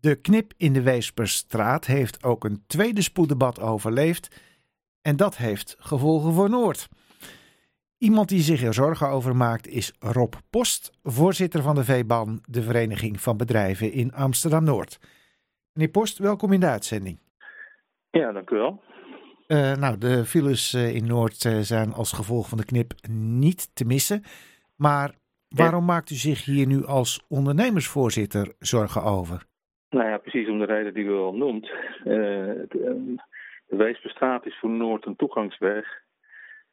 De knip in de Weesperstraat heeft ook een tweede spoeddebat overleefd. En dat heeft gevolgen voor Noord. Iemand die zich er zorgen over maakt is Rob Post, voorzitter van de VBAN, de Vereniging van Bedrijven in Amsterdam Noord. Meneer Post, welkom in de uitzending. Ja, dank u wel. Uh, nou, de files uh, in Noord uh, zijn als gevolg van de knip niet te missen. Maar waarom maakt u zich hier nu als ondernemersvoorzitter zorgen over? Nou ja, precies om de reden die u al noemt. de Weesperstraat is voor Noord een toegangsweg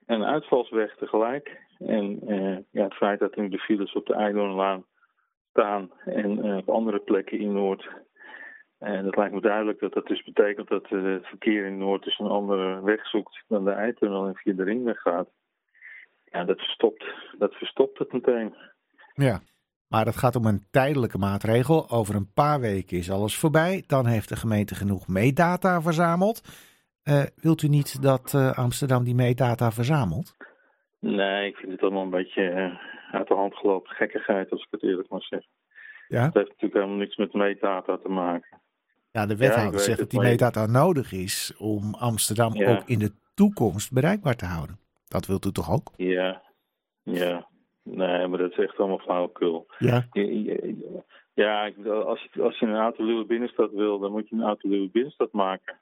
en een uitvalsweg tegelijk. En ja, het feit dat nu de files op de Eilonlaan staan en op andere plekken in Noord en het lijkt me duidelijk dat dat dus betekent dat het verkeer in Noord dus een andere weg zoekt dan de Eitunnel en via de ringweg gaat. Ja, dat verstopt, dat verstopt het meteen. Ja, maar het gaat om een tijdelijke maatregel. Over een paar weken is alles voorbij. Dan heeft de gemeente genoeg meetdata verzameld. Uh, wilt u niet dat uh, Amsterdam die meetdata verzamelt? Nee, ik vind het allemaal een beetje uit de hand gelopen gekkigheid, als ik het eerlijk mag zeggen. Ja? Het heeft natuurlijk helemaal niks met meetdata te maken. Ja, de wethouder ja, zegt dat die metadata nodig is om Amsterdam ja. ook in de toekomst bereikbaar te houden. Dat wilt u toch ook? Ja, ja. Nee, maar dat is echt allemaal flauwekul. Ja? Ja, als je, als je een autoluwe binnenstad wil, dan moet je een autoluwe binnenstad maken.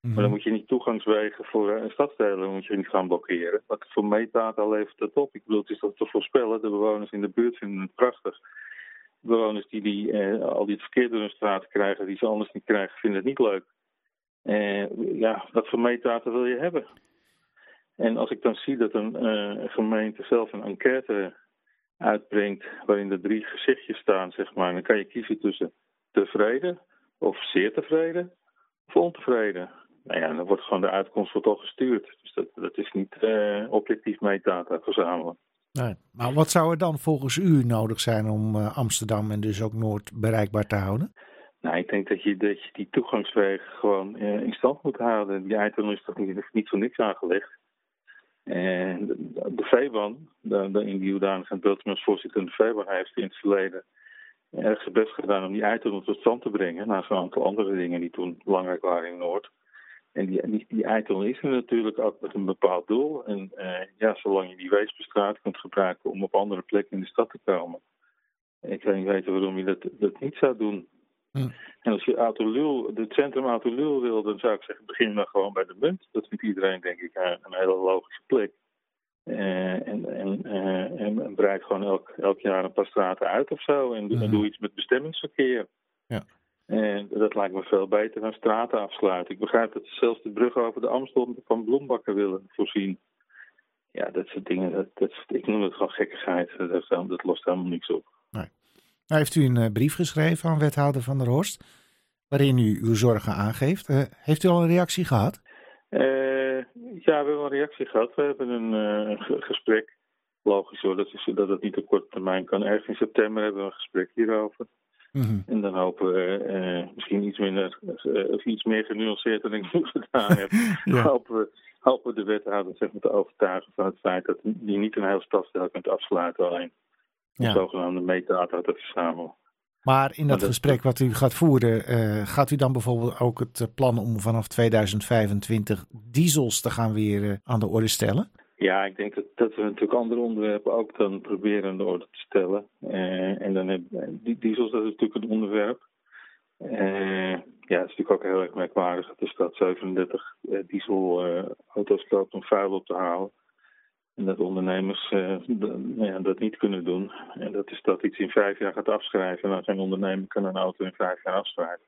Maar dan moet je niet toegangswegen voor een stadsdelen moet je niet gaan blokkeren. Wat voor metadata levert dat op? Ik bedoel, het is toch te voorspellen. De bewoners in de buurt vinden het prachtig bewoners die, die eh, al die het verkeer door hun straat krijgen, die ze anders niet krijgen, vinden het niet leuk. Uh, ja, wat voor meetdata wil je hebben? En als ik dan zie dat een uh, gemeente zelf een enquête uitbrengt waarin er drie gezichtjes staan, zeg maar, dan kan je kiezen tussen tevreden of zeer tevreden of ontevreden. Nou ja, dan wordt gewoon de uitkomst wordt al gestuurd. Dus dat, dat is niet uh, objectief meetdata verzamelen. Nee. Maar wat zou er dan volgens u nodig zijn om uh, Amsterdam en dus ook Noord bereikbaar te houden? Nou, ik denk dat je, dat je die toegangswegen gewoon uh, in stand moet houden. Die eitunnel is toch niet, niet voor niks aangelegd. En de, de VBAN, de, de in die hoedanigheid beeldmensvoorzitter de VBAN heeft in het verleden erg zijn best gedaan om die eitunnel tot stand te brengen. Naast een aantal andere dingen die toen belangrijk waren in Noord. En die, die, die eitel is er natuurlijk ook met een bepaald doel. En uh, ja, zolang je die Weesperstraat kunt gebruiken om op andere plekken in de stad te komen. Ik weet niet weten waarom je dat, dat niet zou doen. Hm. En als je Autolul, het centrum Autolul wil, dan zou ik zeggen, begin dan gewoon bij de munt. Dat vindt iedereen, denk ik, een hele logische plek. Uh, en, en, uh, en, breid gewoon elk, elk jaar een paar straten uit of zo. En, en doe iets met bestemmingsverkeer. Ja. En dat lijkt me veel beter dan straten afsluiten. Ik begrijp dat ze zelfs de brug over de Amstel van bloembakken willen voorzien. Ja, dat soort dingen, dat, dat, ik noem het gewoon gekkigheid. Dat, dat lost helemaal niks op. Nou heeft u een uh, brief geschreven aan wethouder Van der Horst, waarin u uw zorgen aangeeft. Uh, heeft u al een reactie gehad? Uh, ja, we hebben een reactie gehad. We hebben een gesprek. Logisch hoor, dat, is, dat het niet op korte termijn kan. Ergens in september hebben we een gesprek hierover. Mm-hmm. En dan hopen we misschien iets minder of iets meer genuanceerd dan ik nu gedaan heb. ja. hopen, we, hopen we de wethouder zeg maar, te overtuigen van het feit dat je niet een heel stadsdeel kunt afsluiten alleen. Ja. zogenaamde metadata te verzamelen. Maar in dat, dat gesprek wat u gaat voeren, uh, gaat u dan bijvoorbeeld ook het plan om vanaf 2025 diesels te gaan weer aan de orde stellen? Ja, ik denk dat, dat we natuurlijk andere onderwerpen ook dan proberen in de orde te stellen. Uh, en dan heb die diesels, dat is natuurlijk een onderwerp. Ja, het is natuurlijk ook heel erg merkwaardig dat de stad 37 uh, dieselauto's koopt om vuil op te halen. En dat ondernemers nou ja, dat niet kunnen doen. En dat de stad iets in vijf jaar gaat afschrijven. En dan geen ondernemer kan een auto in vijf jaar afschrijven.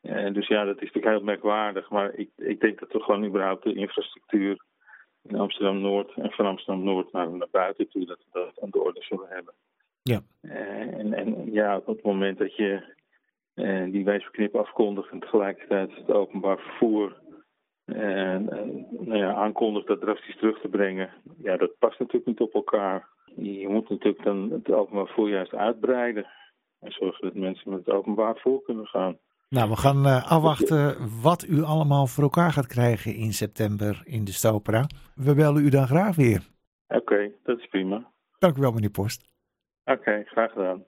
En dus ja, dat is natuurlijk heel merkwaardig. Maar ik, ik denk dat we gewoon überhaupt de infrastructuur in Amsterdam-Noord en van Amsterdam-Noord naar, naar buiten toe, dat we dat aan de orde zullen hebben. Ja. Uh, en, en ja, op het moment dat je die wijsverknip afkondigt en tegelijkertijd het openbaar vervoer uh, nou ja, aankondigt dat drastisch terug te brengen, ja, dat past natuurlijk niet op elkaar. Je moet natuurlijk dan het openbaar vervoer juist uitbreiden en zorgen dat mensen met het openbaar vervoer kunnen gaan. Nou, we gaan uh, afwachten wat u allemaal voor elkaar gaat krijgen in september in de Stopera. We bellen u dan graag weer. Oké, okay, dat is prima. Dank u wel, meneer Post. Oké, okay, graag gedaan.